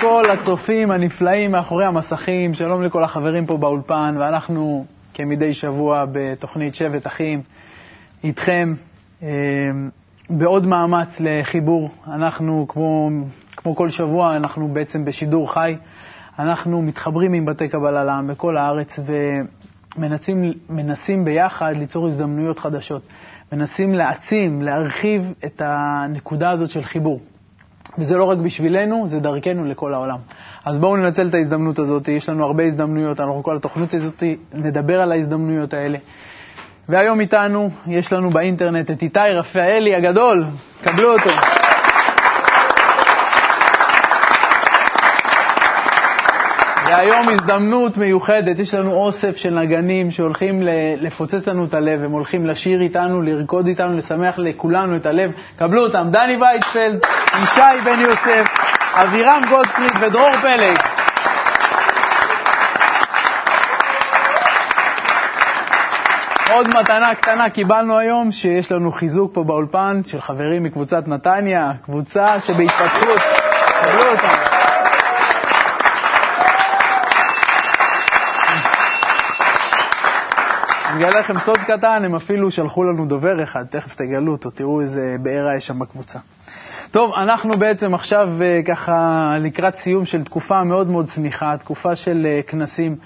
לכל הצופים הנפלאים מאחורי המסכים, שלום לכל החברים פה באולפן, ואנחנו כמדי שבוע בתוכנית שבט אחים איתכם אה, בעוד מאמץ לחיבור. אנחנו, כמו, כמו כל שבוע, אנחנו בעצם בשידור חי. אנחנו מתחברים עם בתי קבלה לעם בכל הארץ ומנסים ביחד ליצור הזדמנויות חדשות. מנסים להעצים, להרחיב את הנקודה הזאת של חיבור. וזה לא רק בשבילנו, זה דרכנו לכל העולם. אז בואו ננצל את ההזדמנות הזאת, יש לנו הרבה הזדמנויות, אנחנו כל התוכנית הזאת נדבר על ההזדמנויות האלה. והיום איתנו, יש לנו באינטרנט את איתי רפאלי הגדול, קבלו אותו. והיום הזדמנות מיוחדת, יש לנו אוסף של נגנים שהולכים לפוצץ לנו את הלב, הם הולכים לשיר איתנו, לרקוד איתנו, לשמח לכולנו את הלב. קבלו אותם, דני וייטפלד, ישי בן יוסף, אבירם גולדפריד ודרור פלג. עוד מתנה קטנה קיבלנו היום, שיש לנו חיזוק פה באולפן של חברים מקבוצת נתניה, קבוצה שבהתפתחות. קבלו אותם. אני אגלה לכם סוד קטן, הם אפילו שלחו לנו דובר אחד, תכף תגלו אותו, תראו איזה בעירה יש שם בקבוצה. טוב, אנחנו בעצם עכשיו אה, ככה לקראת סיום של תקופה מאוד מאוד צמיחה, תקופה של אה, כנסים.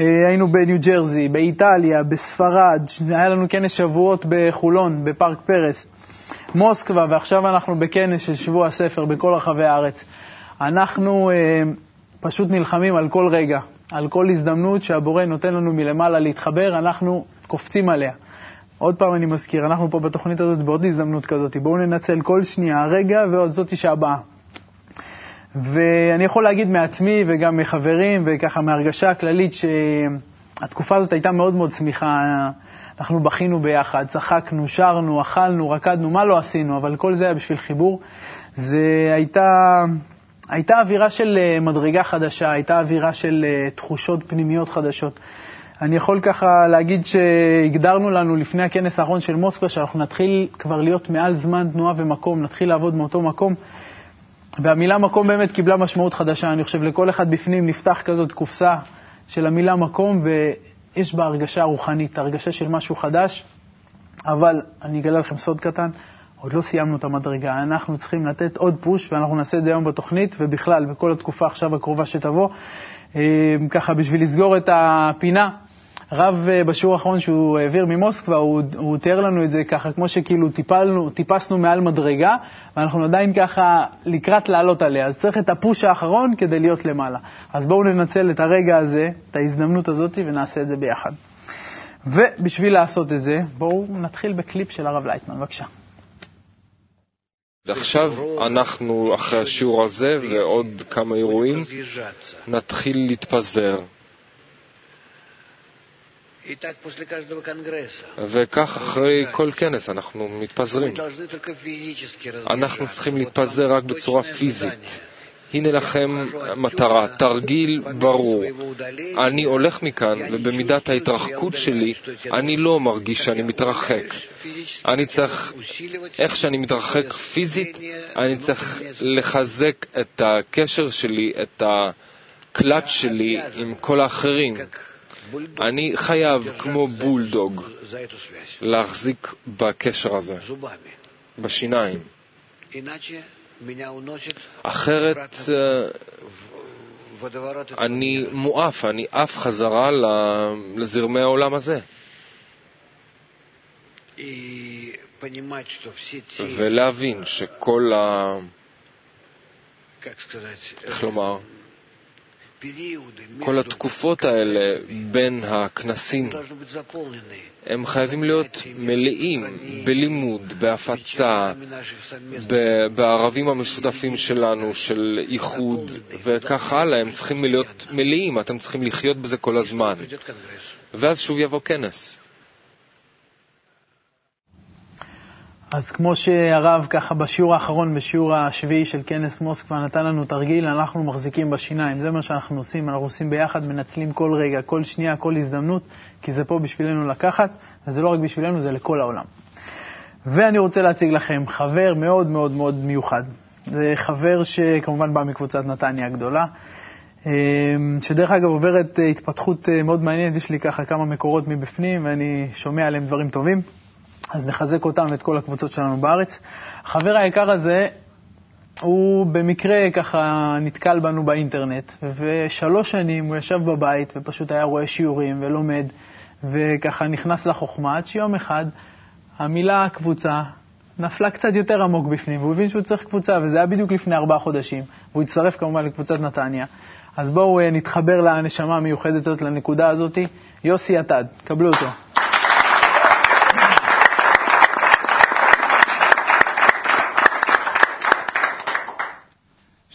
אה, היינו בניו ג'רזי, באיטליה, בספרד, היה לנו כנס שבועות בחולון, בפארק פרס, מוסקבה, ועכשיו אנחנו בכנס של שבוע הספר בכל רחבי הארץ. אנחנו פשוט נלחמים על כל רגע, על כל הזדמנות שהבורא נותן לנו מלמעלה להתחבר, אנחנו קופצים עליה. עוד פעם אני מזכיר, אנחנו פה בתוכנית הזאת בעוד הזדמנות כזאת, בואו ננצל כל שנייה, רגע ועוד זאתי שהבאה. ואני יכול להגיד מעצמי וגם מחברים וככה מהרגשה הכללית שהתקופה הזאת הייתה מאוד מאוד שמחה. אנחנו בכינו ביחד, צחקנו, שרנו, אכלנו, רקדנו, מה לא עשינו, אבל כל זה היה בשביל חיבור. זה הייתה, הייתה אווירה של אה, מדרגה חדשה, הייתה אווירה של אה, תחושות פנימיות חדשות. אני יכול ככה להגיד שהגדרנו לנו לפני הכנס האחרון של מוסקבה שאנחנו נתחיל כבר להיות מעל זמן תנועה ומקום, נתחיל לעבוד מאותו מקום. והמילה מקום באמת קיבלה משמעות חדשה. אני חושב לכל אחד בפנים נפתח כזאת קופסה של המילה מקום, ויש בה הרגשה רוחנית, הרגשה של משהו חדש. אבל אני אגלה לכם סוד קטן, עוד לא סיימנו את המדרגה. אנחנו צריכים לתת עוד פוש, ואנחנו נעשה את זה היום בתוכנית, ובכלל, בכל התקופה עכשיו הקרובה שתבוא. אה, ככה, בשביל לסגור את הפינה, רב אה, בשיעור האחרון שהוא העביר ממוסקבה, הוא, הוא תיאר לנו את זה ככה, כמו שכאילו טיפלנו, טיפסנו מעל מדרגה, ואנחנו עדיין ככה לקראת לעלות עליה. אז צריך את הפוש האחרון כדי להיות למעלה. אז בואו ננצל את הרגע הזה, את ההזדמנות הזאת, ונעשה את זה ביחד. ובשביל לעשות את זה, בואו נתחיל בקליפ של הרב לייטמן, בבקשה. ועכשיו אנחנו, אחרי השיעור הזה ועוד כמה אירועים, נתחיל להתפזר. וכך אחרי כל כנס אנחנו מתפזרים. אנחנו צריכים להתפזר רק בצורה פיזית. הנה לכם מטרה, תרגיל ברור. אני הולך מכאן, ובמידת ההתרחקות שלי, אני לא מרגיש שאני מתרחק. אני צריך, איך שאני מתרחק פיזית, אני צריך לחזק את הקשר שלי, את הקלאץ' שלי עם כל האחרים. אני חייב, כמו בולדוג, להחזיק בקשר הזה, בשיניים. אחרת אה, אני מואף, אני עף חזרה לזרמי העולם הזה. ולהבין שכל ה... איך לומר? כל התקופות האלה בין הכנסים, הם חייבים להיות מלאים בלימוד, בהפצה, בערבים המשותפים שלנו, של איחוד וכך הלאה, הם צריכים להיות מלאים, אתם צריכים לחיות בזה כל הזמן. ואז שוב יבוא כנס. אז כמו שהרב ככה בשיעור האחרון, בשיעור השביעי של כנס מוסקבה, נתן לנו תרגיל, אנחנו מחזיקים בשיניים. זה מה שאנחנו עושים, אנחנו עושים ביחד, מנצלים כל רגע, כל שנייה, כל הזדמנות, כי זה פה בשבילנו לקחת, וזה לא רק בשבילנו, זה לכל העולם. ואני רוצה להציג לכם חבר מאוד מאוד מאוד מיוחד. זה חבר שכמובן בא מקבוצת נתניה הגדולה, שדרך אגב עוברת התפתחות מאוד מעניינת, יש לי ככה כמה מקורות מבפנים ואני שומע עליהם דברים טובים, אז נחזק אותם ואת כל הקבוצות שלנו בארץ. החבר היקר הזה, הוא במקרה ככה נתקל בנו באינטרנט, ושלוש שנים הוא ישב בבית ופשוט היה רואה שיעורים ולומד, וככה נכנס לחוכמה, עד שיום אחד המילה קבוצה נפלה קצת יותר עמוק בפנים, והוא הבין שהוא צריך קבוצה, וזה היה בדיוק לפני ארבעה חודשים. והוא הצטרף כמובן לקבוצת נתניה. אז בואו אה, נתחבר לנשמה המיוחדת הזאת, לנקודה הזאת. יוסי עתד, קבלו אותו.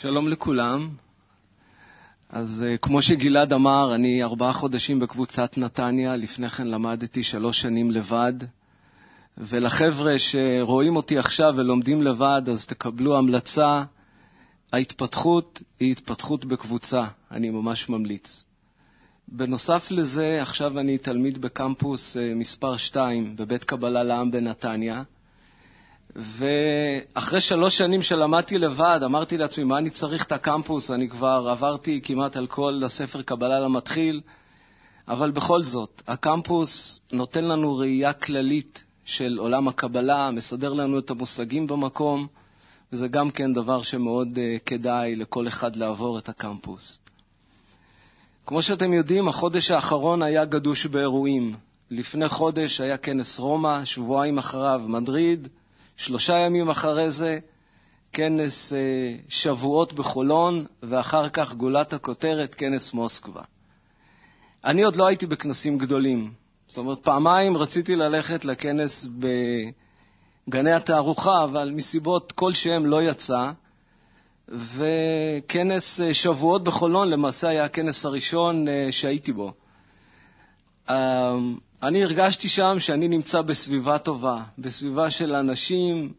שלום לכולם. אז uh, כמו שגלעד אמר, אני ארבעה חודשים בקבוצת נתניה, לפני כן למדתי שלוש שנים לבד. ולחבר'ה שרואים אותי עכשיו ולומדים לבד, אז תקבלו המלצה. ההתפתחות היא התפתחות בקבוצה, אני ממש ממליץ. בנוסף לזה, עכשיו אני תלמיד בקמפוס uh, מספר 2 בבית קבלה לעם בנתניה. ואחרי שלוש שנים שלמדתי לבד, אמרתי לעצמי, מה אני צריך את הקמפוס? אני כבר עברתי כמעט על כל הספר קבלה למתחיל, אבל בכל זאת, הקמפוס נותן לנו ראייה כללית של עולם הקבלה, מסדר לנו את המושגים במקום, וזה גם כן דבר שמאוד uh, כדאי לכל אחד לעבור את הקמפוס. כמו שאתם יודעים, החודש האחרון היה גדוש באירועים. לפני חודש היה כנס רומא, שבועיים אחריו מדריד, שלושה ימים אחרי זה כנס אה, שבועות בחולון, ואחר כך גולת הכותרת, כנס מוסקבה. אני עוד לא הייתי בכנסים גדולים. זאת אומרת, פעמיים רציתי ללכת לכנס בגני התערוכה, אבל מסיבות כלשהם לא יצא. וכנס אה, שבועות בחולון למעשה היה הכנס הראשון אה, שהייתי בו. אני הרגשתי שם שאני נמצא בסביבה טובה, בסביבה של אנשים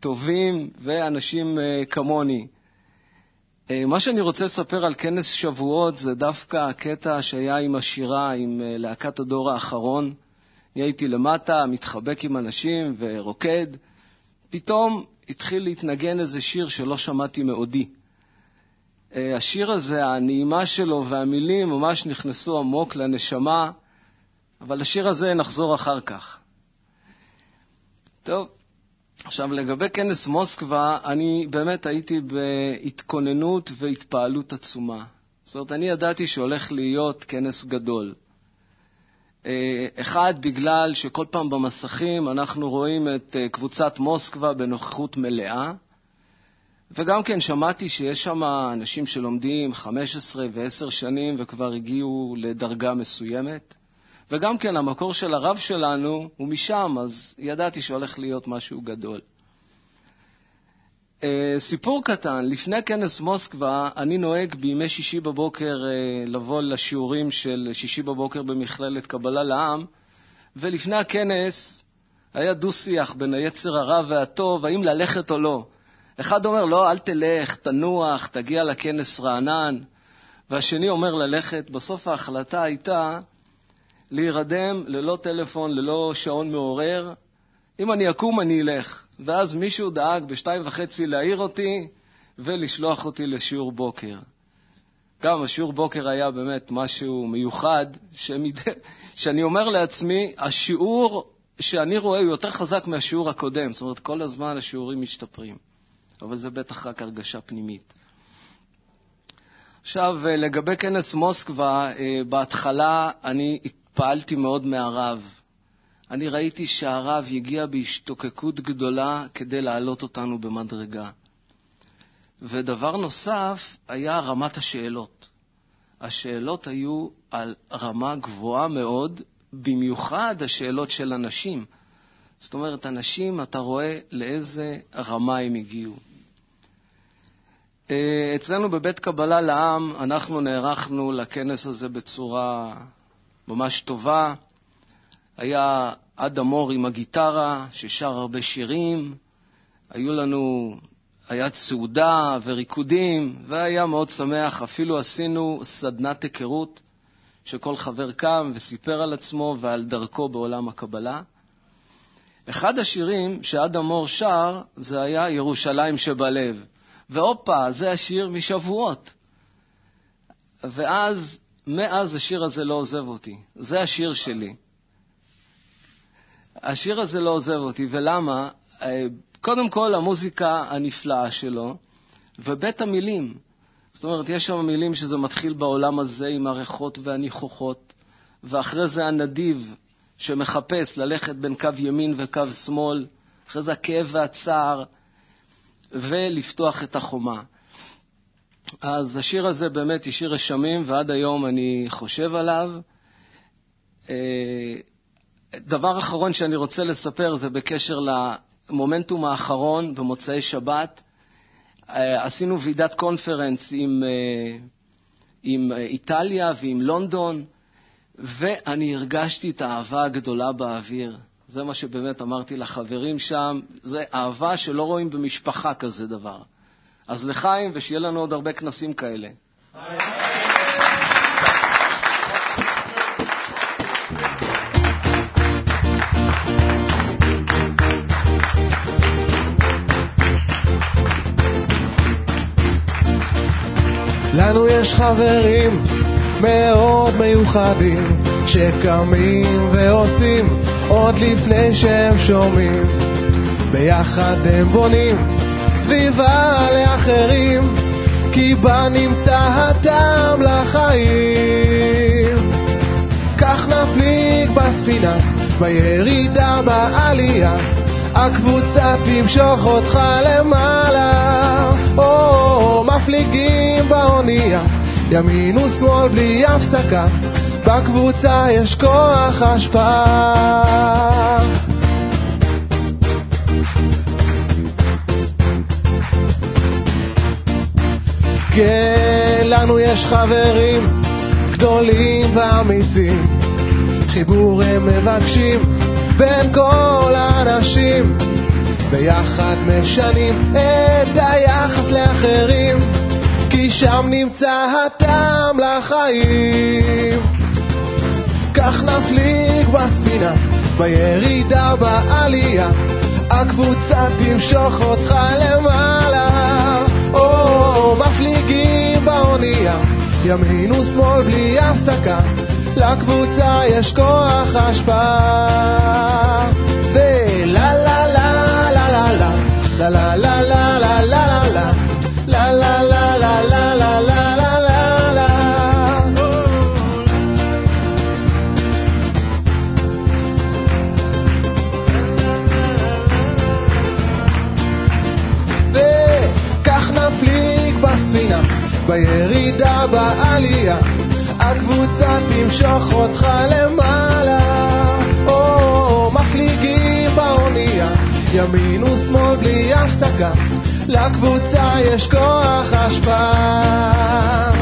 טובים ואנשים uh, כמוני. Uh, מה שאני רוצה לספר על כנס שבועות זה דווקא הקטע שהיה עם השירה, עם uh, להקת הדור האחרון. אני הייתי למטה, מתחבק עם אנשים ורוקד. פתאום התחיל להתנגן איזה שיר שלא שמעתי מעודי. Uh, השיר הזה, הנעימה שלו והמילים ממש נכנסו עמוק לנשמה. אבל לשיר הזה נחזור אחר כך. טוב, עכשיו לגבי כנס מוסקבה, אני באמת הייתי בהתכוננות והתפעלות עצומה. זאת אומרת, אני ידעתי שהולך להיות כנס גדול. אה, אחד, בגלל שכל פעם במסכים אנחנו רואים את אה, קבוצת מוסקבה בנוכחות מלאה, וגם כן שמעתי שיש שם אנשים שלומדים 15 ו-10 שנים וכבר הגיעו לדרגה מסוימת. וגם כן, המקור של הרב שלנו הוא משם, אז ידעתי שהולך להיות משהו גדול. Uh, סיפור קטן, לפני כנס מוסקבה, אני נוהג בימי שישי בבוקר uh, לבוא לשיעורים של שישי בבוקר במכללת קבלה לעם, ולפני הכנס היה דו-שיח בין היצר הרע והטוב, האם ללכת או לא. אחד אומר, לא, אל תלך, תנוח, תגיע לכנס רענן, והשני אומר ללכת. בסוף ההחלטה הייתה להירדם ללא טלפון, ללא שעון מעורר. אם אני אקום, אני אלך. ואז מישהו דאג בשתיים וחצי להעיר אותי ולשלוח אותי לשיעור בוקר. גם השיעור בוקר היה באמת משהו מיוחד, שמד... שאני אומר לעצמי, השיעור שאני רואה הוא יותר חזק מהשיעור הקודם. זאת אומרת, כל הזמן השיעורים משתפרים. אבל זה בטח רק הרגשה פנימית. עכשיו, לגבי כנס מוסקבה, אה, בהתחלה אני התפעלתי מאוד מהרב. אני ראיתי שהרב הגיע בהשתוקקות גדולה כדי להעלות אותנו במדרגה. ודבר נוסף היה רמת השאלות. השאלות היו על רמה גבוהה מאוד, במיוחד השאלות של אנשים. זאת אומרת, אנשים, אתה רואה לאיזה רמה הם הגיעו. אה, אצלנו בבית קבלה לעם, אנחנו נערכנו לכנס הזה בצורה ממש טובה. היה אדם מור עם הגיטרה, ששר הרבה שירים. היו לנו, היה סעודה וריקודים, והיה מאוד שמח. אפילו עשינו סדנת היכרות, שכל חבר קם וסיפר על עצמו ועל דרכו בעולם הקבלה. אחד השירים שאדם מור שר זה היה ירושלים שבלב. והופה, זה השיר משבועות. ואז, מאז השיר הזה לא עוזב אותי. זה השיר שלי. השיר הזה לא עוזב אותי, ולמה? אה, קודם כל, המוזיקה הנפלאה שלו, ובית המילים. זאת אומרת, יש שם מילים שזה מתחיל בעולם הזה עם הריחות והניחוחות, ואחרי זה הנדיב שמחפש ללכת בין קו ימין וקו שמאל, אחרי זה הכאב והצער, ולפתוח את החומה. אז השיר הזה באמת היא שיר רשמים, ועד היום אני חושב עליו. אה, דבר אחרון שאני רוצה לספר זה בקשר למומנטום האחרון במוצאי שבת. אה, עשינו ועידת קונפרנס עם, אה, עם איטליה ועם לונדון, ואני הרגשתי את האהבה הגדולה באוויר. זה מה שבאמת אמרתי לחברים שם, זה אהבה שלא רואים במשפחה כזה דבר. אז לחיים, ושיהיה לנו עוד הרבה כנסים כאלה. לנו יש חברים מאוד מיוחדים שקמים ועושים עוד לפני שהם שומעים. ביחד הם בונים סביבה לאחרים כי בה נמצא הטעם לחיים. כך נפליג בספינה בירידה בעלייה הקבוצה תמשוך אותך למעלה. או מפליגים באונייה ימין ושמאל בלי הפסקה בקבוצה יש כוח השפעה. כן, לנו יש חברים גדולים ואמיצים, חיבור הם מבקשים בין כל האנשים, ביחד משנים את היחס לאחרים, כי שם נמצא הטעם לחיים. כך נפליג בספינה, בירידה בעלייה, הקבוצה תמשוך אותך למעלה, או מפליגים באונייה, ימין ושמאל בלי הפסקה, לקבוצה יש כוח השפעה. ולה לה לה לה לה לה לה לה לה תמשוך אותך למעלה, או מפליגים באונייה, ימין ושמאל בלי הפסקה, לקבוצה יש כוח השפעה.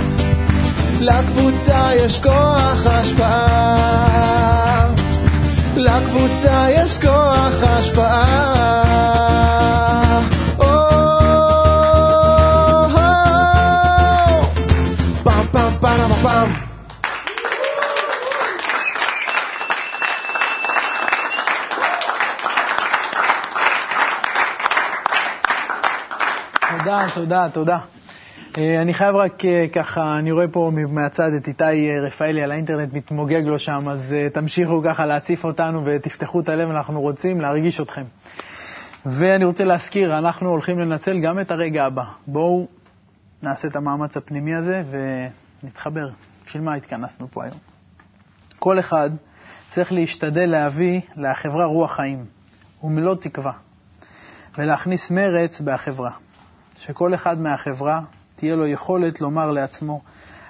לקבוצה יש כוח השפעה. לקבוצה יש כוח השפעה. תודה, תודה. אה, אני חייב רק אה, ככה, אני רואה פה מהצד את איתי אה, רפאלי על האינטרנט מתמוגג לו שם, אז תמשיכו ככה להציף אותנו ותפתחו את הלב, אנחנו רוצים להרגיש אתכם. ואני רוצה להזכיר, אנחנו הולכים לנצל גם את הרגע הבא. בואו נעשה את המאמץ הפנימי הזה ונתחבר. בשביל מה התכנסנו פה היום? כל אחד צריך להשתדל להביא לחברה רוח חיים ומלוא תקווה, ולהכניס מרץ בחברה. שכל אחד מהחברה תהיה לו יכולת לומר לעצמו,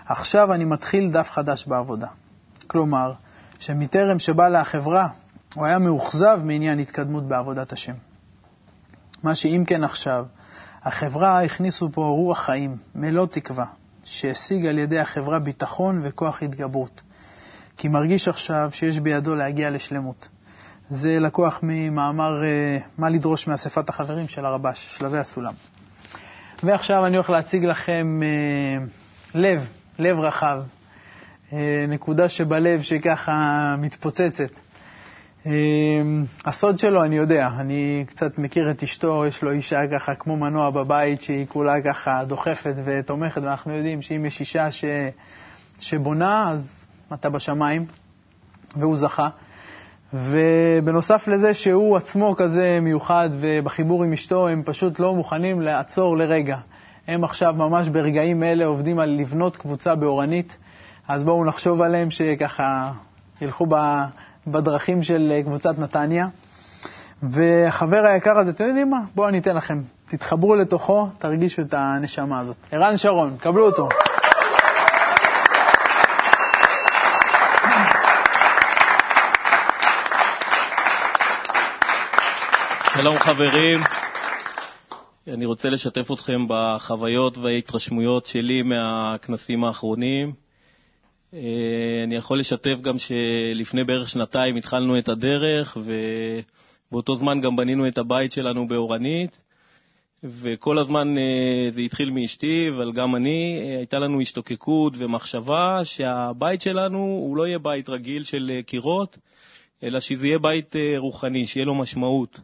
עכשיו אני מתחיל דף חדש בעבודה. כלומר, שמטרם שבא לחברה, הוא היה מאוכזב מעניין התקדמות בעבודת השם. מה שאם כן עכשיו, החברה הכניסו פה רוח חיים, מלוא תקווה, שהשיג על ידי החברה ביטחון וכוח התגברות. כי מרגיש עכשיו שיש בידו להגיע לשלמות. זה לקוח ממאמר אה, מה לדרוש מאספת החברים של הרבש, שלבי הסולם. ועכשיו אני הולך להציג לכם אה, לב, לב רחב, אה, נקודה שבלב שככה מתפוצצת. הסוד שלו, אני יודע, אני קצת מכיר את אשתו, יש לו אישה ככה כמו מנוע בבית, שהיא כולה ככה דוחפת ותומכת, ואנחנו יודעים שאם יש אישה ש... שבונה, אז אתה בשמיים, והוא זכה. ובנוסף לזה שהוא עצמו כזה מיוחד, ובחיבור עם אשתו הם פשוט לא מוכנים לעצור לרגע. הם עכשיו ממש ברגעים אלה עובדים על לבנות קבוצה באורנית, אז בואו נחשוב עליהם שככה ילכו בדרכים של קבוצת נתניה. והחבר היקר הזה, אתם יודעים מה? בואו אני אתן לכם. תתחברו לתוכו, תרגישו את הנשמה הזאת. ערן שרון, קבלו אותו. שלום חברים, אני רוצה לשתף אתכם בחוויות וההתרשמויות שלי מהכנסים האחרונים. אה, אני יכול לשתף גם שלפני בערך שנתיים התחלנו את הדרך, ובאותו זמן גם בנינו את הבית שלנו באורנית, וכל הזמן אה, זה התחיל מאשתי, אבל גם אני, אה, הייתה לנו השתוקקות ומחשבה שהבית שלנו הוא לא יהיה בית רגיל של קירות, אלא שזה יהיה בית רוחני, שיהיה לו משמעות.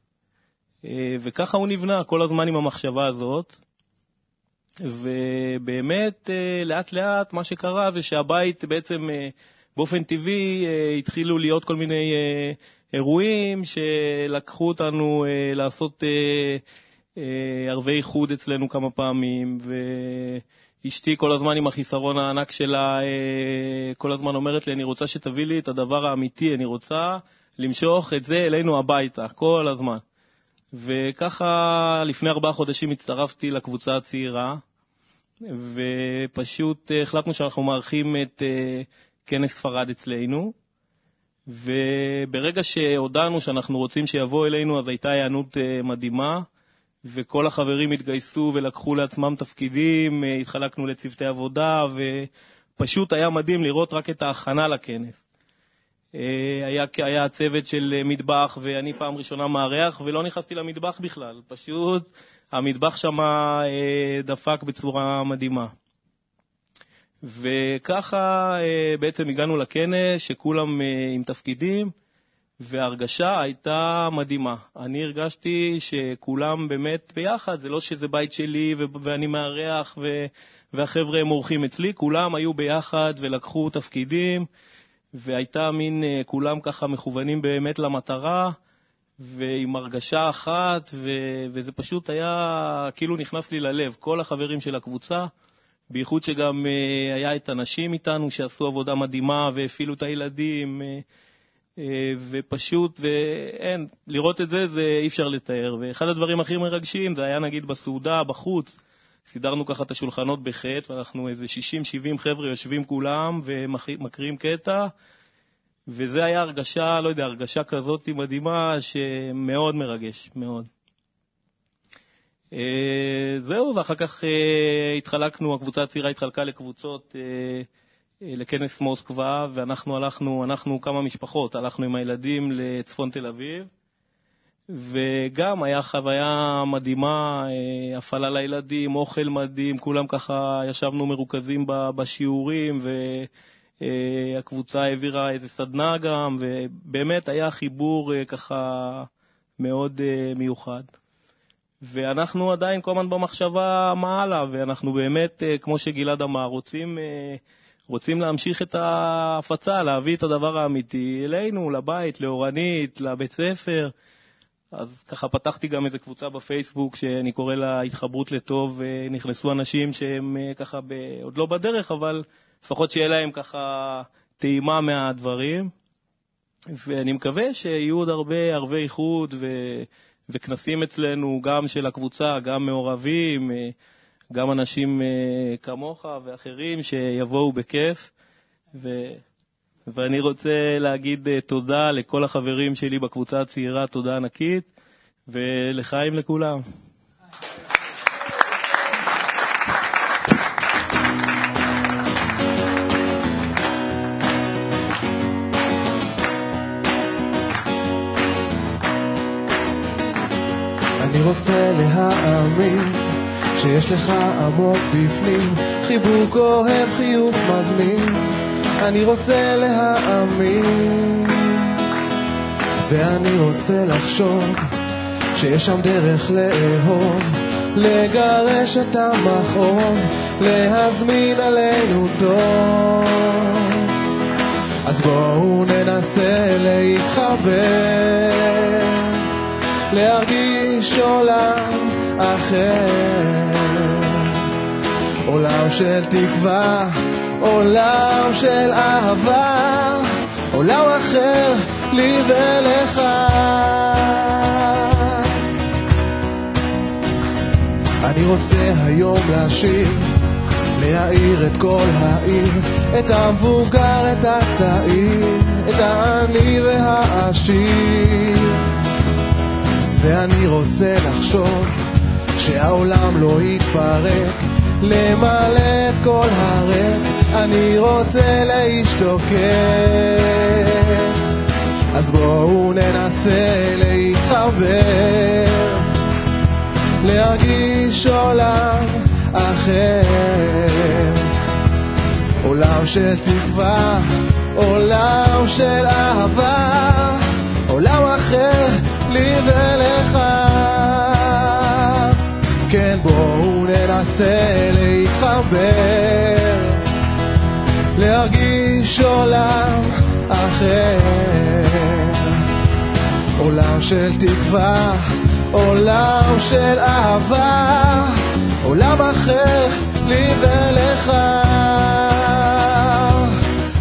אה, וככה הוא נבנה כל הזמן עם המחשבה הזאת. ובאמת, אה, לאט לאט מה שקרה זה שהבית בעצם אה, באופן טבעי התחילו להיות כל מיני אירועים שלקחו אותנו לעשות ערבי איחוד אצלנו כמה פעמים, ואשתי כל הזמן עם החיסרון הענק שלה, כל הזמן אומרת לי, אני רוצה שתביא לי את הדבר האמיתי, אני רוצה למשוך את זה אלינו הביתה, כל הזמן. וככה לפני ארבעה חודשים הצטרפתי לקבוצה הצעירה, ופשוט אה, החלטנו שאנחנו מארחים את אה, כנס ספרד אצלנו, וברגע שהודענו שאנחנו רוצים שיבוא אלינו, אז הייתה היענות אה, מדהימה, וכל החברים התגייסו ולקחו לעצמם תפקידים, התחלקנו לצוותי עבודה, ופשוט היה מדהים לראות רק את ההכנה לכנס. אה, היה, היה צוות של אה, מטבח, ואני פעם ראשונה מארח, ולא נכנסתי למטבח בכלל. פשוט המטבח שם אה, דפק בצורה מדהימה. וככה בעצם הגענו לכנס, שכולם עם תפקידים, וההרגשה הייתה מדהימה. אני הרגשתי שכולם באמת ביחד, זה לא שזה בית שלי ואני מארח והחבר'ה הם אורחים אצלי, כולם היו ביחד ולקחו תפקידים. והייתה מין, אה, כולם ככה מכוונים באמת למטרה, ועם הרגשה אחת, ו, וזה פשוט היה, כאילו נכנס לי ללב, כל החברים של הקבוצה, בייחוד שגם אה, היה את הנשים איתנו שעשו עבודה מדהימה והפעילו את הילדים, אה, ופשוט, ואין, לראות את זה, זה אי אפשר לתאר. ואחד הדברים הכי מרגשים זה היה נגיד בסעודה, בחוץ, סידרנו ככה את השולחנות בחטא, ואנחנו איזה 60-70 חבר'ה יושבים כולם ומקריאים קטע, וזה היה הרגשה, לא יודע, הרגשה כזאת מדהימה, שמאוד מרגש, מאוד. אה, זהו, ואחר כך אה, התחלקנו, הקבוצה הצעירה התחלקה לקבוצות אה, לכנס מוסקבה, ואנחנו הלכנו, אנחנו כמה משפחות, הלכנו עם הילדים לצפון תל אביב. וגם היה חוויה מדהימה, אה, הפעלה לילדים, אוכל מדהים, כולם ככה ישבנו מרוכזים בשיעורים, והקבוצה העבירה איזה סדנה גם, ובאמת היה חיבור אה, ככה מאוד אה, מיוחד. ואנחנו עדיין כל הזמן במחשבה מה הלאה, ואנחנו באמת, כמו שגלעד אמר, רוצים, רוצים להמשיך את ההפצה, להביא את הדבר האמיתי אלינו, לבית, לאורנית, לבית ספר. אז ככה פתחתי גם איזו קבוצה בפייסבוק שאני קורא לה התחברות לטוב, נכנסו אנשים שהם אה, ככה ב... עוד לא בדרך, אבל לפחות שיהיה להם ככה טעימה מהדברים. ואני מקווה שיהיו עוד הרבה ערבי איחוד ו... וכנסים אצלנו, גם של הקבוצה, גם מעורבים, אה, גם אנשים אה, כמוך ואחרים שיבואו בכיף. ו... ואני רוצה להגיד אה, תודה לכל החברים שלי בקבוצה הצעירה, תודה ענקית, ולחיים לכולם. אני רוצה להאמין שיש לך עמוק בפנים חיבוק אוהב חיוך מזמין אני רוצה להאמין ואני רוצה לחשוב שיש שם דרך לאהוב, לגרש את המכאוב, להזמין עלינו טוב. אז בואו ננסה להתחבר, להרגיש עולם אחר. עולם של תקווה, עולם של אהבה, עולם אחר לי ולך. אני רוצה היום להשאיר, להאיר את כל העיר, את המבוגר, את הצעיר, את העני והעשיר. ואני רוצה לחשוב שהעולם לא יתפרק, למלא את כל הריק, אני רוצה להשתוקק. אז בואו ננסה להתחבר, להרגיש עולם אחר. עולם של תקווה, עולם של אהבה, עולם אחר לי ולך. כן, בואו ננסה להתחבר, להרגיש עולם אחר. עולם של תקווה, עולם של אהבה, עולם אחר לי ולך.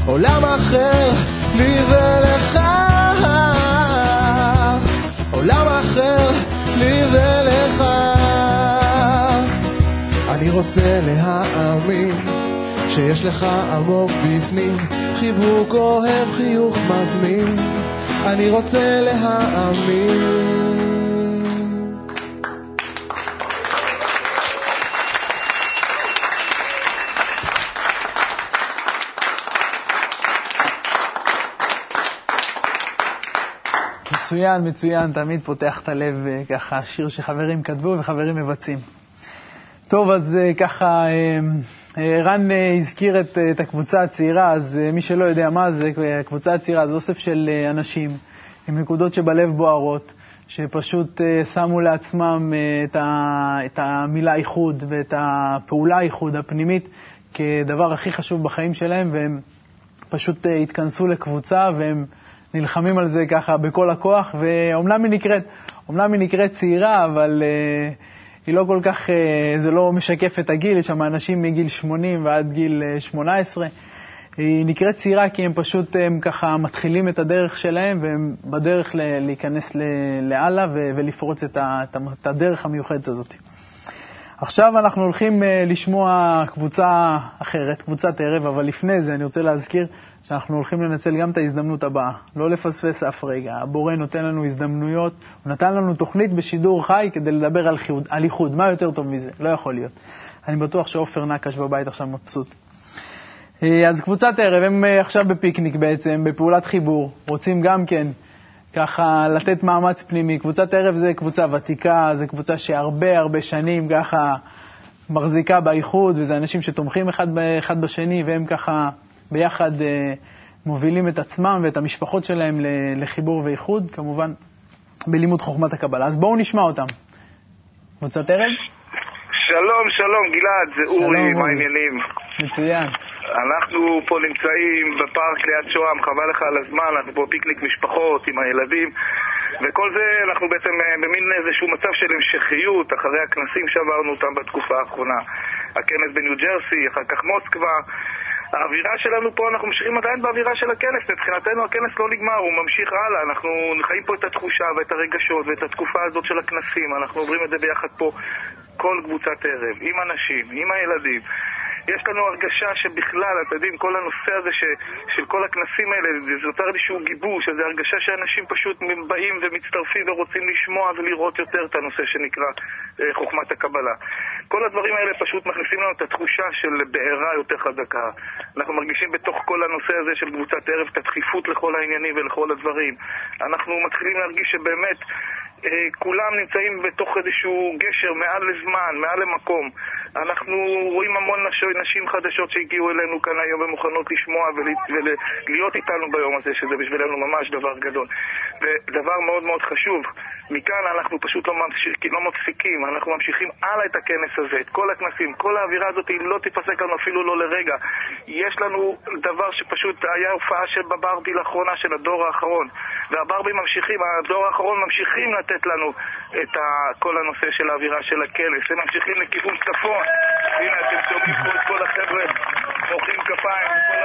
עולם אחר לי ולך. עולם אחר לי ולך. אני רוצה להאמין שיש לך עמוק בפנים חיבוק אוהב, חיוך מזמין. אני רוצה להאמין. מצוין, מצוין, תמיד פותח את הלב אה, ככה, שיר שחברים כתבו וחברים מבצעים. טוב, אז אה, ככה, אה, רן הזכיר את, את הקבוצה הצעירה, אז מי שלא יודע מה זה, הקבוצה הצעירה זה אוסף של אנשים עם נקודות שבלב בוערות, שפשוט שמו לעצמם את, ה, את המילה איחוד ואת הפעולה איחוד הפנימית כדבר הכי חשוב בחיים שלהם, והם פשוט התכנסו לקבוצה והם... נלחמים על זה ככה בכל הכוח, ואומנם היא נקראת, אומנם היא נקראת צעירה, אבל uh, היא לא כל כך, uh, זה לא משקף את הגיל, יש שם אנשים מגיל 80 ועד גיל uh, 18. היא נקראת צעירה כי הם פשוט הם ככה מתחילים את הדרך שלהם והם בדרך להיכנס לאללה ולפרוץ את הדרך המיוחדת הזאת. עכשיו אנחנו הולכים uh, לשמוע קבוצה אחרת, קבוצת ערב, אבל לפני זה אני רוצה להזכיר שאנחנו הולכים לנצל גם את ההזדמנות הבאה, לא לפספס אף רגע. הבורא נותן לנו הזדמנויות, הוא נתן לנו תוכנית בשידור חי כדי לדבר על, חיוד, על איחוד. מה יותר טוב מזה? לא יכול להיות. אני בטוח שעופר נקש בבית עכשיו מבסוט. אה, אז קבוצת ערב, הם אה, עכשיו בפיקניק בעצם, בפעולת חיבור, רוצים גם כן ככה לתת מאמץ פנימי. קבוצת ערב זה קבוצה ותיקה, זה קבוצה שהרבה הרבה שנים ככה מחזיקה באיחוד, וזה אנשים שתומכים אחד, אחד בשני, והם ככה ביחד אה, מובילים את עצמם ואת המשפחות שלהם לחיבור ואיחוד, כמובן בלימוד חוכמת הקבלה. אז בואו נשמע אותם. קבוצת ערב? שלום, שלום, גלעד, זה אורי, מה העניינים? מצוין. אנחנו פה נמצאים בפארק ליד שוהם, חבל לך על הזמן, אנחנו פה פיקניק משפחות עם הילדים וכל זה אנחנו בעצם אה, במין איזשהו מצב של המשכיות אחרי הכנסים שעברנו אותם בתקופה האחרונה. הכנס בניו ג'רסי, אחר כך מוסקבה האווירה שלנו פה, אנחנו ממשיכים עדיין באווירה של הכנס. מבחינתנו הכנס לא נגמר, הוא ממשיך הלאה. אנחנו חיים פה את התחושה ואת הרגשות ואת התקופה הזאת של הכנסים. אנחנו עוברים את זה ביחד פה כל קבוצת ערב, עם אנשים, עם הילדים. יש לנו הרגשה שבכלל, אתם יודעים, כל הנושא הזה ש, של כל הכנסים האלה, זה יותר איזשהו גיבוש, איזו הרגשה שאנשים פשוט באים ומצטרפים ורוצים לשמוע ולראות יותר את הנושא שנקרא אה, חוכמת הקבלה. כל הדברים האלה פשוט מכניסים לנו את התחושה של בעירה יותר חזקה. אנחנו מרגישים בתוך כל הנושא הזה של קבוצת ערב את הדחיפות לכל העניינים ולכל הדברים. אנחנו מתחילים להרגיש שבאמת כולם נמצאים בתוך איזשהו גשר מעל לזמן, מעל למקום. אנחנו רואים המון נשים חדשות שהגיעו אלינו כאן היום ומוכנות לשמוע ולהיות איתנו ביום הזה, שזה בשבילנו ממש דבר גדול. ודבר מאוד מאוד חשוב, מכאן אנחנו פשוט לא, ממשיכים, לא מפסיקים, אנחנו ממשיכים הלאה את הכנס הזה, את כל הכנסים, כל האווירה הזאת היא לא תיפסק לנו אפילו לא לרגע. יש לנו דבר שפשוט היה הופעה של בברבי לאחרונה של הדור האחרון, והברבי ממשיכים, הדור האחרון ממשיכים לתת לנו את כל הנושא של האווירה של הכנס, הם ממשיכים לכיוון צפון. הנה, אתם שומעים פה את כל החבר'ה מוחאים כפיים, כל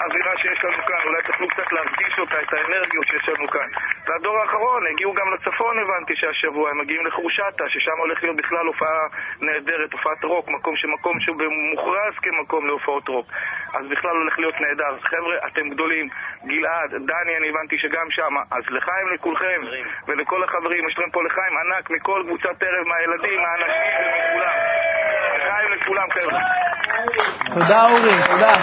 האווירה שיש לנו כאן, אולי תוכלו קצת להרגיש אותה, את האנרגיות שיש לנו כאן. והדור האחרון, הגיעו גם לצפון, הבנתי שהשבוע, הם מגיעים לחורשתה, ששם הולך להיות בכלל הופעה נהדרת, הופעת רוק, מקום שמקום שהוא מוכרז כמקום להופעות רוק. אז בכלל הולך להיות נהדר. חבר'ה, אתם גדולים. גלעד, דני, אני הבנתי שגם שם. אז לחיים לכולכם, ולכל החברים, יש לכם פה לחיים ענק מכל קבוצת ערב, מהילדים, מהאנשים ומכולם. לחיים לכולם, חבר'ה. תודה, אורי, תודה.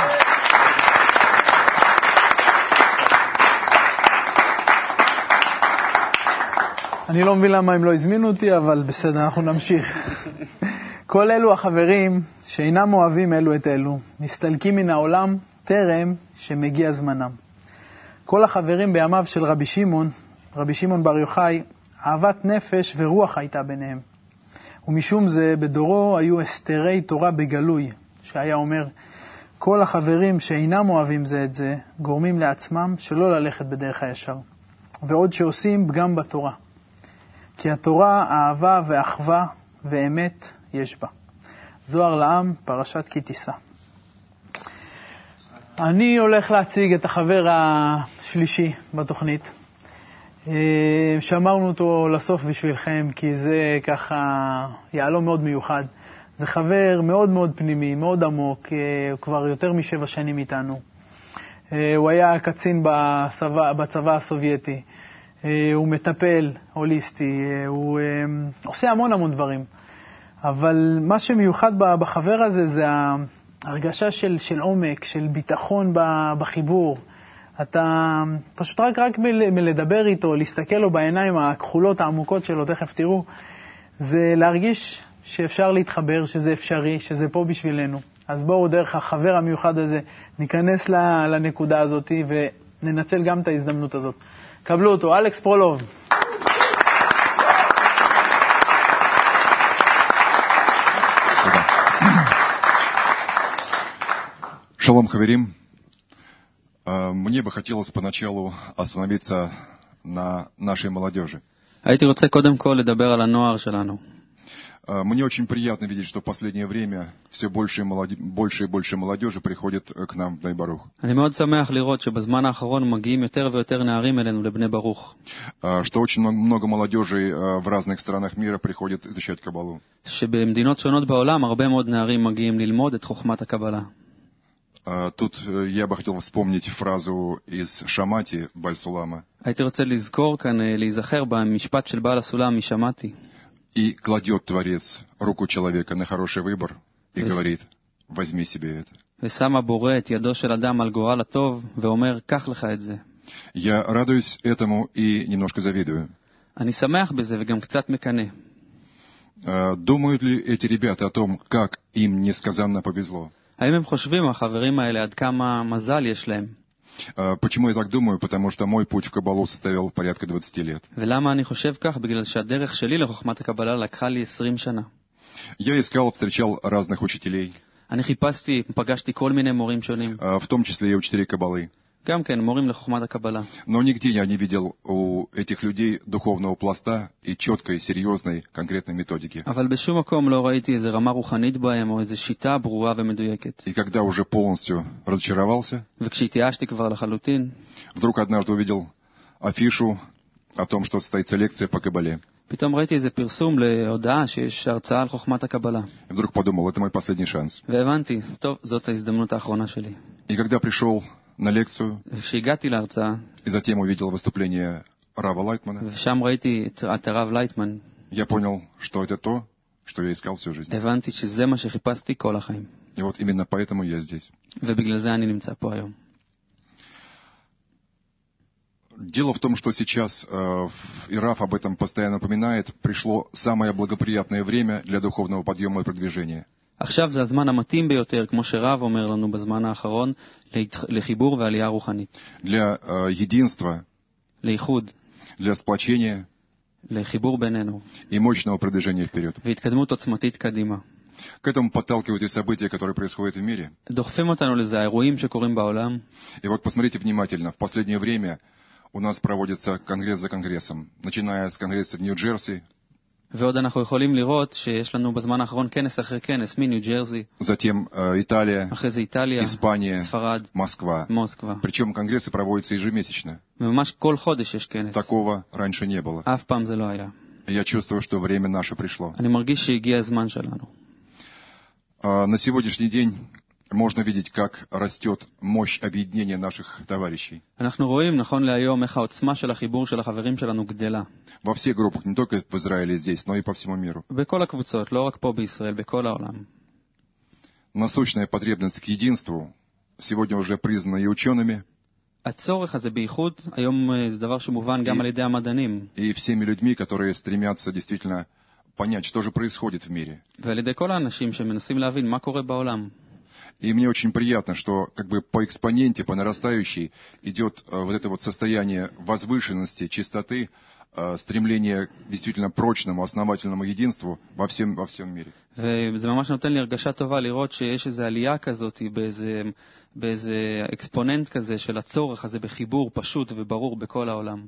אני לא מבין למה הם לא הזמינו אותי, אבל בסדר, אנחנו נמשיך. כל אלו החברים שאינם אוהבים אלו את אלו, מסתלקים מן העולם טרם שמגיע זמנם. כל החברים בימיו של רבי שמעון, רבי שמעון בר יוחאי, אהבת נפש ורוח הייתה ביניהם. ומשום זה בדורו היו הסתרי תורה בגלוי, שהיה אומר, כל החברים שאינם אוהבים זה את זה, גורמים לעצמם שלא ללכת בדרך הישר, ועוד שעושים פגם בתורה. כי התורה אהבה ואחווה ואמת יש בה. זוהר לעם, פרשת כי תישא. אני הולך להציג את החבר השלישי בתוכנית. אה, שמרנו אותו לסוף בשבילכם, כי זה ככה יהלום מאוד מיוחד. זה חבר מאוד מאוד פנימי, מאוד עמוק, אה, הוא כבר יותר משבע שנים איתנו. אה, הוא היה קצין בצבא, בצבא הסובייטי, הוא מטפל הוליסטי, הוא עושה המון המון דברים. אבל מה שמיוחד בחבר הזה זה ההרגשה של, של עומק, של ביטחון בחיבור. אתה פשוט רק, רק מלדבר איתו, להסתכל לו בעיניים הכחולות העמוקות שלו, תכף תראו, זה להרגיש שאפשר להתחבר, שזה אפשרי, שזה פה בשבילנו. אז בואו דרך החבר המיוחד הזה ניכנס לנקודה הזאת וננצל גם את ההזדמנות הזאת. קבלו אותו, אלכס פרולוב. Шалом, Хаверим. Мне бы хотелось поначалу остановиться на нашей молодежи. הייתי רוצה קודם כל לדבר על הנוער שלנו. Мне очень приятно видеть, что в последнее время все больше и, молоде... больше, и больше молодежи приходит к нам в Найбарух. אני מאוד שמח לראות שבזמן האחרון מגיעים יותר ויותר נערים אלינו לבני ברוך. Что очень много молодежи в разных странах мира приходит изучать Кабалу. שבמדינות שונות בעולם הרבה מאוד נערים מגיעים ללמוד את חוכמת הקבלה. Тут я бы хотел вспомнить фразу из Шамати Бальсулама. הייתי רוצה לזכור כאן, להיזכר במשפט של בעל הסולם משמעתי. И кладет Творец руку человека на хороший выбор и говорит, возьми себе это. ושם הבורא את ידו של אדם על גורל הטוב, ואומר, קח לך את זה. Я радуюсь этому и немножко завидую. אני שמח בזה וגם קצת מקנא. Думают ли эти ребята о том, как им несказанно повезло? האם הם חושבים, החברים האלה, עד כמה מזל יש להם? Э, почему я так думаю? Потому что мой путь в Кабалу составил порядка 20 лет. Я искал, встречал разных учителей. Э, в том числе и учителей Кабалы. גם כן, морим לחוכמת הקבלה. Но нигде я не видел у этих людей духовного пласта и четкой, серьезной, конкретной методики. אבל בשום מקום לא ראיתי איזה רמה רוחנית בהם או איזו שיטה ברורה ומדויקת. И когда уже полностью разочаровался, וכשהתייאשתי כבר לחלוטין, вдруг однажды увидел афишу о том, что состоится лекция по Кабале. פתאום ראיתי איזה פרסום להודעה שיש הרצאה על חוכמת הקבלה. И вдруг подумал, это мой последний шанс. והבנתי, טוב, זאת ההזדמנות האחרונה שלי. И когда пришел на лекцию. И затем увидел выступление Рава Лайтмана. Я понял, что это то, что я искал всю жизнь. И вот именно поэтому я здесь. Дело в том, что сейчас э, Ираф об этом постоянно напоминает, пришло самое благоприятное время для духовного подъема и продвижения. עכשיו זה הזמן המתאים ביותר, כמו שרב אומר לנו בזמן האחרון, להתח- לחיבור ועלייה רוחנית. Для э, единства, לאיחוד, для сплочения לחיבור בינינו, и мощного продвижения вперед. והתקדמות עוצמתית קדימה. К этому подталкивают и события, которые происходят в мире. דוחפים אותנו לזה האירועים שקורים בעולם, И вот посмотрите внимательно. В последнее время у нас проводится конгресс за конгрессом. Начиная с конгресса в Нью-Джерси, ועוד אנחנו יכולים לראות שיש לנו בזמן האחרון כנס אחרי כנס, מניו ג'רזי, затем э, Италия, אחרי זה איטליה, Испания, ספרד, Москва. מוסקבה. Причем конгрессы проводятся ежемесячно. וממש כל חודש יש כנס. Такого раньше не было. אף פעם זה לא היה. Я чувствую, что время наше пришло. אני מרגיש שהגיע הזמן שלנו. А, На сегодняшний день можно видеть, как растет мощь объединения наших товарищей. אנחנו רואים נכון להיום איך העוצמה של החיבור של החברים שלנו גדלה. Во всех группах, не только в Израиле здесь, но и по всему миру. בכל הקבוצות, לא רק פה בישראל, בכל העולם. Насущная потребность к единству сегодня уже признана и учеными, הצורך הזה בייחוד, היום אה, זה דבר שמובן גם על ידי המדענים, и всеми людьми, которые стремятся действительно понять, что же происходит в мире. ועל ידי כל האנשים שמנסים להבין מה קורה בעולם. И мне очень приятно, что как бы по экспоненте, по нарастающей идет э, вот это вот состояние возвышенности, чистоты, э, стремление к действительно прочному, основательному единству во всем, во всем мире. וזה ממש נותן לי הרגשה טובה לראות שיש איזו עלייה כזאת באיזה, באיזה אקספוננט כזה של הצורך הזה בחיבור פשוט וברור בכל העולם.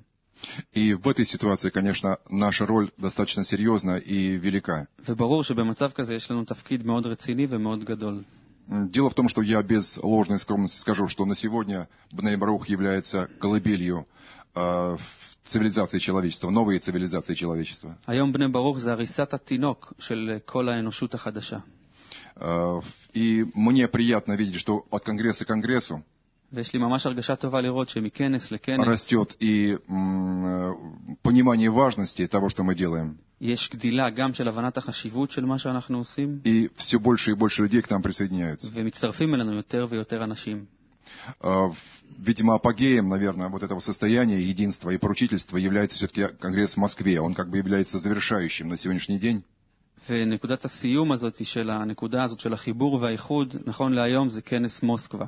И в этой ситуации, конечно, наша роль достаточно серьезна и велика. וברור שבמצב כזה יש לנו תפקיד מאוד רציני ומאוד גדול. М, Дело в том, что я без ложной скромности скажу, что на сегодня Бней Барух является колыбелью э, в цивилизации человечества, новой цивилизации человечества. היום בני ברוך זה הריסת התינוק של כל האנושות החדשה. Э, И мне приятно видеть, что от конгресса к конгрессу ויש לי ממש הרגשה טובה לראות שמכנס לכנס растет и м, э, понимание важности того, что мы делаем. יש גדילה גם של הבנת החשיבות של מה שאנחנו עושים, И все больше и больше людей к нам присоединяются. ומצטרפים אלינו יותר ויותר אנשים. Э, Видимо, апогеем, наверное, вот этого состояния единства и поручительства является все-таки конгресс в Москве. Он как бы является завершающим на сегодняшний день. ונקודת הסיום הזאת של הנקודה הזאת של החיבור והאיחוד, נכון להיום זה כנס מוסקבה.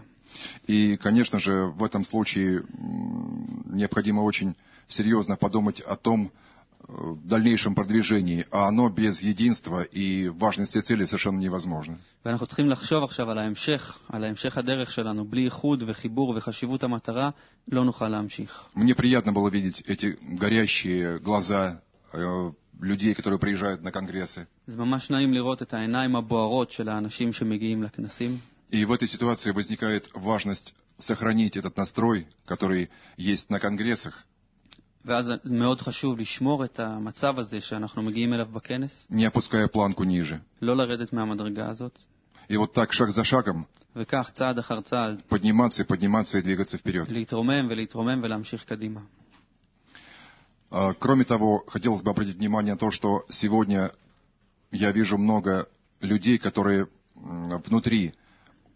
И, конечно же, в этом случае м, необходимо очень серьезно подумать о том э, дальнейшем продвижении, а оно без единства и важности цели совершенно невозможно. ואנחנו צריכים לחשוב עכשיו על ההמשך, על ההמשך הדרך שלנו. בלי איחוד וחיבור וחשיבות המטרה, לא נוכל להמשיך. Мне приятно было видеть эти горящие глаза э, людей, которые приезжают на конгрессы. זה ממש נעים לראות את העיניים הבוערות של האנשים שמגיעים לכנסים. И в этой ситуации возникает важность сохранить этот настрой, который есть на конгрессах, ואז זה מאוד חשוב לשמור את המצב הזה שאנחנו מגיעים אליו בכנס, не опуская планку ниже. לא לרדת מהמדרגה הזאת, И вот так, шаг за шагом, וכך צעד אחר צעד подниматься и подниматься и двигаться вперед. להתרומם ולהתרומם ולהמשיך קדימה. А, Кроме того, хотелось бы обратить внимание на то, что сегодня я вижу много людей, которые м, внутри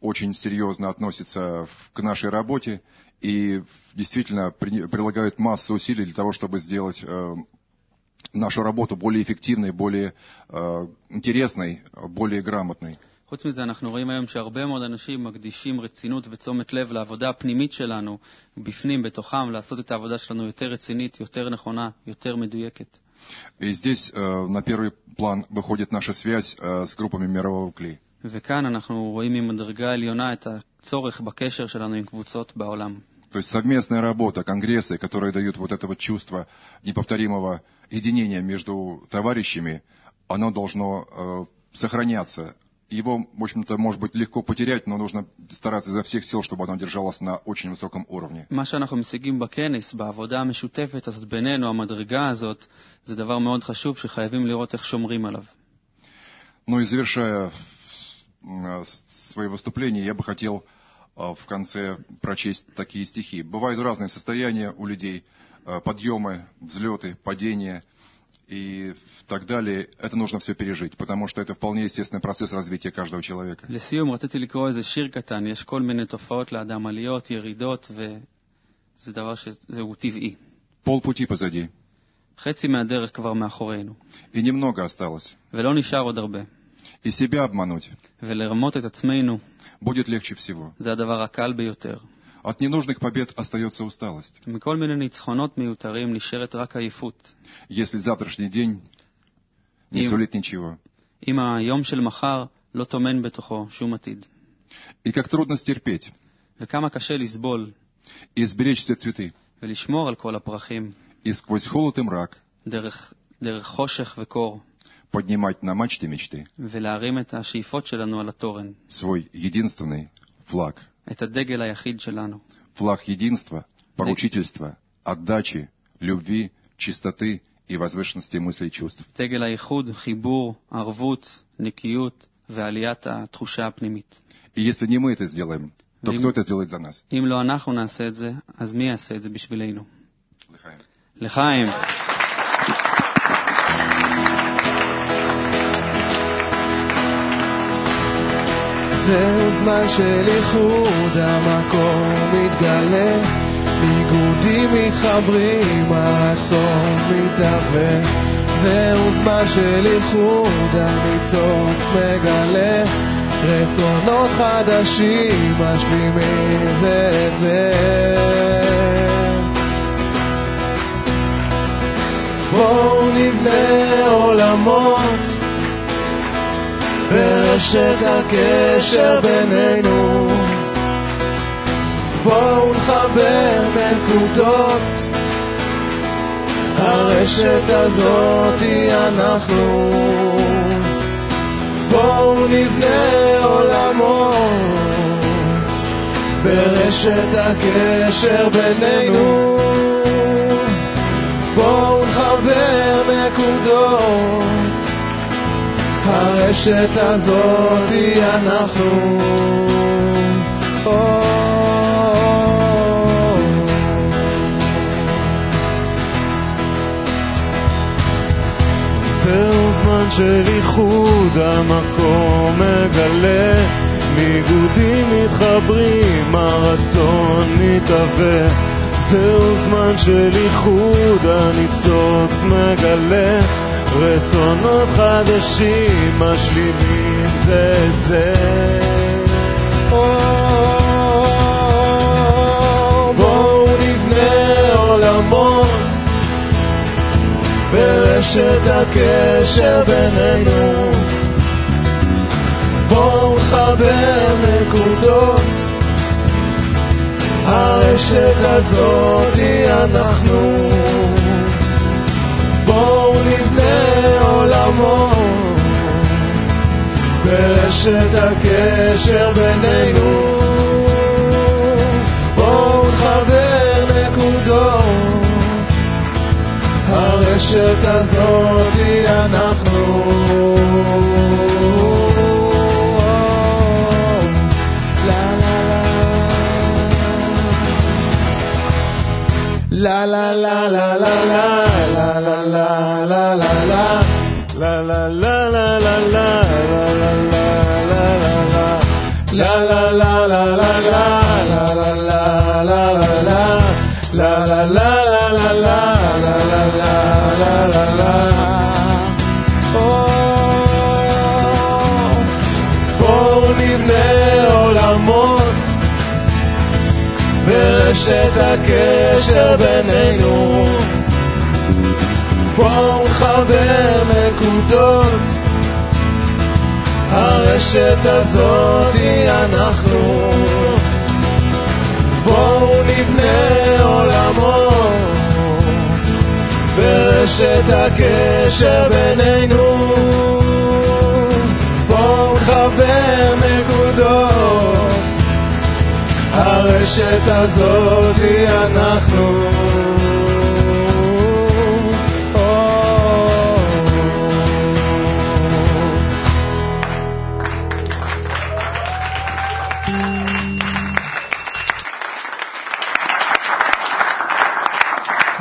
очень серьезно относятся в- к нашей работе и действительно при- прилагают массу усилий для того, чтобы сделать э, нашу работу более эффективной, более э, интересной, более грамотной. חוץ מזה, אנחנו רואים היום שהרבה מאוד אנשים מקדישים רצינות ותשומת לב לעבודה הפנימית שלנו, בפנים, בתוכם, לעשות את העבודה שלנו יותר רצינית, יותר נכונה, יותר מדויקת. И здесь э, на первый план выходит наша связь э, с группами мирового кли. וכאן אנחנו רואים ממדרגה עליונה את הצורך בקשר שלנו עם קבוצות בעולם. То есть совместная работа, конгрессы, которые дают вот это вот чувство неповторимого единения между товарищами, оно должно э, сохраняться. Его, в общем-то, может быть легко потерять, но нужно стараться изо всех сил, чтобы оно держалось на очень высоком уровне. מה שאנחנו משיגים בכנס, בעבודה המשותפת הזאת בינינו, המדרגה הזאת, זה דבר מאוד חשוב שחייבים לראות איך שומרים עליו. Ну и завершая э, свое выступление, я бы хотел э, а, в конце прочесть такие стихи. Бывают разные состояния у людей, а, подъемы, взлеты, падения и так далее. Это нужно все пережить, потому что это вполне естественный процесс развития каждого человека. Полпути позади. И немного осталось. И себя обмануть будет легче всего. От ненужных побед остается усталость. Если завтрашний день не сулит ничего. И как трудно стерпеть. И сберечь все цветы. И сквозь холод и мрак. דרך חושך וקור поднимать на мачты мечты свой единственный флаг. Флаг единства, поручительства, отдачи, любви, чистоты и возвышенности мыслей и чувств. И если не мы это сделаем, то кто это сделает за нас? לחיים. לחיים. זהו זמן של איחוד, המקום מתגלה, ניגודים מתחברים, הרצון מתהווה. זהו זמן של איחוד, הניצוץ מגלה, רצונות חדשים משלימים זה את זה. בואו נבנה עולמות ברשת הקשר בינינו. בואו נחבר נקודות. הרשת הזאת היא אנחנו. בואו נבנה עולמות ברשת הקשר בינינו. בואו נחבר נקודות הרשת הזאת היא אנחנו. זהו זמן של איחוד, המקום מגלה, ניגודים מתחברים, הרצון מתהווה. זהו זמן של איחוד, הניצוץ מגלה, רצונות חדשים משלימים זה את זה. בואו נבנה עולמות ברשת הקשר בינינו. בואו נחבר נקודות, הרשת הזאת היא אנחנו. נבנה עולמות ברשת הקשר בינינו. בואו נחבר נקודות, הרשת הזאת היא אנחנו. La la la la la la la la la la la הקשר בינינו בואו נחבר נקודות הרשת הזאת היא אנחנו. בואו נבנה עולמות ברשת הקשר בינינו. בואו נחבר נקודות. הרשת הזאת היא אנחנו.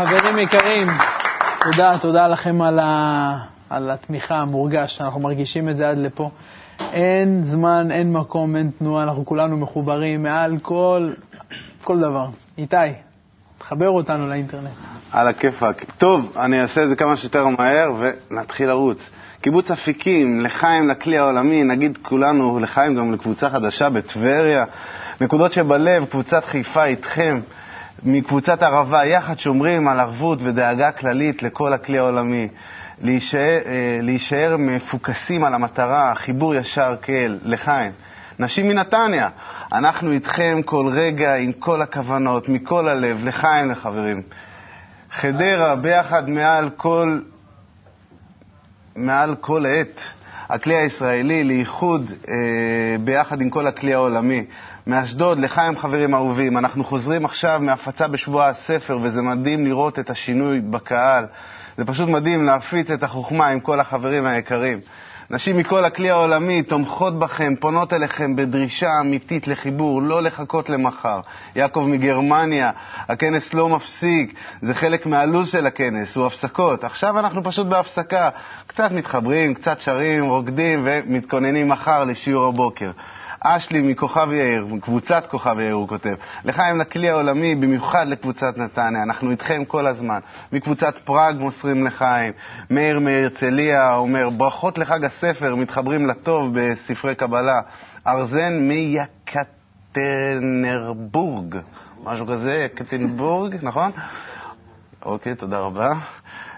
חברים יקרים, תודה, תודה לכם על, ה, על התמיכה המורגש, אנחנו מרגישים את זה עד לפה. אין זמן, אין מקום, אין תנועה, אנחנו כולנו מחוברים מעל כל, כל דבר. איתי, תחבר אותנו לאינטרנט. על הכיפאק. טוב, אני אעשה את זה כמה שיותר מהר ונתחיל לרוץ. קיבוץ אפיקים, לחיים לכלי העולמי, נגיד כולנו לחיים גם לקבוצה חדשה בטבריה. נקודות שבלב, קבוצת חיפה איתכם, מקבוצת ערבה, יחד שומרים על ערבות ודאגה כללית לכל הכלי העולמי. להישאר, אה, להישאר מפוקסים על המטרה, חיבור ישר כאל, לחיים. נשים מנתניה, אנחנו איתכם כל רגע, עם כל הכוונות, מכל הלב, לחיים לחברים. חדרה, ביחד מעל כל, מעל כל עת, הכלי הישראלי לאיחוד אה, ביחד עם כל הכלי העולמי. מאשדוד, לחיים חברים אהובים, אנחנו חוזרים עכשיו מהפצה בשבוע הספר, וזה מדהים לראות את השינוי בקהל. זה פשוט מדהים להפיץ את החוכמה עם כל החברים היקרים. נשים מכל הכלי העולמי תומכות בכם, פונות אליכם בדרישה אמיתית לחיבור, לא לחכות למחר. יעקב מגרמניה, הכנס לא מפסיק, זה חלק מהלו"ז של הכנס, הוא הפסקות. עכשיו אנחנו פשוט בהפסקה, קצת מתחברים, קצת שרים, רוקדים ומתכוננים מחר לשיעור הבוקר. אשלי מכוכב יאיר, קבוצת כוכב יאיר, הוא כותב. לחיים לכלי העולמי, במיוחד לקבוצת נתניה, אנחנו איתכם כל הזמן. מקבוצת פראג מוסרים לחיים. מאיר מהרצליה אומר, ברכות לחג הספר, מתחברים לטוב בספרי קבלה. ארזן מיקטנרבורג, משהו כזה, יקטנבורג, נכון? אוקיי, תודה רבה.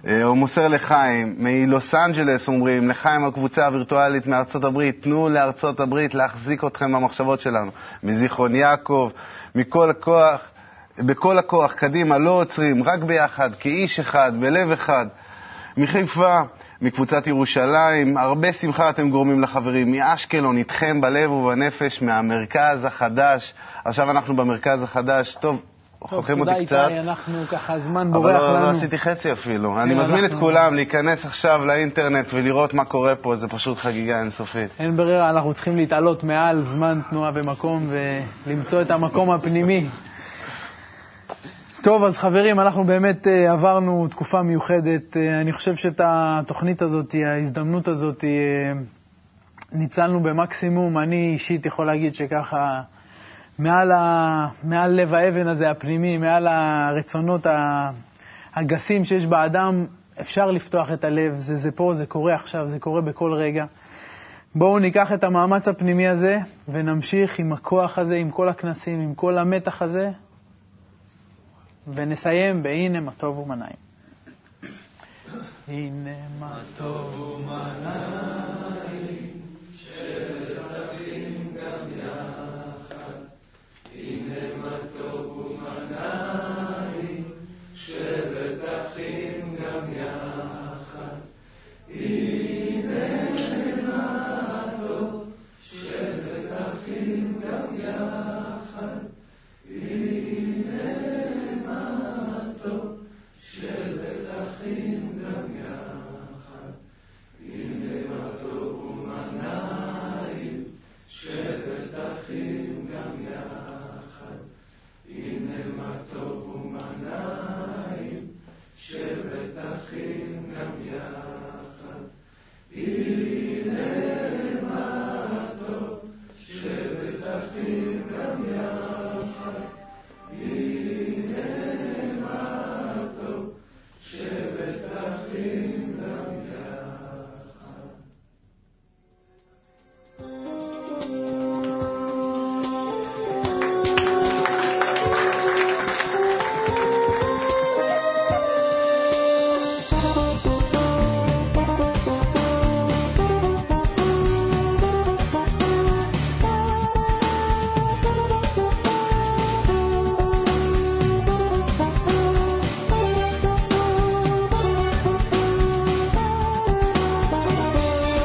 אה, הוא מוסר לחיים, מלוס אנג'לס אומרים, לחיים הקבוצה הווירטואלית מארצות הברית, תנו לארצות הברית להחזיק אתכם במחשבות שלנו. מזיכרון יעקב, מכל הכוח, בכל הכוח, קדימה, לא עוצרים, רק ביחד, כאיש אחד, בלב אחד. מחיפה, מקבוצת ירושלים, הרבה שמחה אתם גורמים לחברים. מאשקלון, איתכם בלב ובנפש, מהמרכז החדש. עכשיו אנחנו במרכז החדש. טוב, טוב, תודה איתי, אנחנו ככה, הזמן בורח לנו. אבל לא עשיתי חצי אפילו. אני מזמין את כולם להיכנס עכשיו לאינטרנט ולראות מה קורה פה, זה פשוט חגיגה אינסופית. אין ברירה, אנחנו צריכים להתעלות מעל זמן, תנועה ומקום ולמצוא את המקום הפנימי. טוב, אז חברים, אנחנו באמת uh, עברנו תקופה מיוחדת. Uh, אני חושב שאת התוכנית הזאת, ההזדמנות הזאת, uh, ניצלנו במקסימום. אני אישית יכול להגיד שככה מעל, ה, מעל לב האבן הזה, הפנימי, מעל הרצונות הגסים שיש באדם, אפשר לפתוח את הלב. זה, זה פה, זה קורה עכשיו, זה קורה בכל רגע. בואו ניקח את המאמץ הפנימי הזה ונמשיך עם הכוח הזה, עם כל הכנסים, עם כל המתח הזה, ונסיים ב"הנה מה טוב ומה נעים". הנה מה טוב ומה נעים,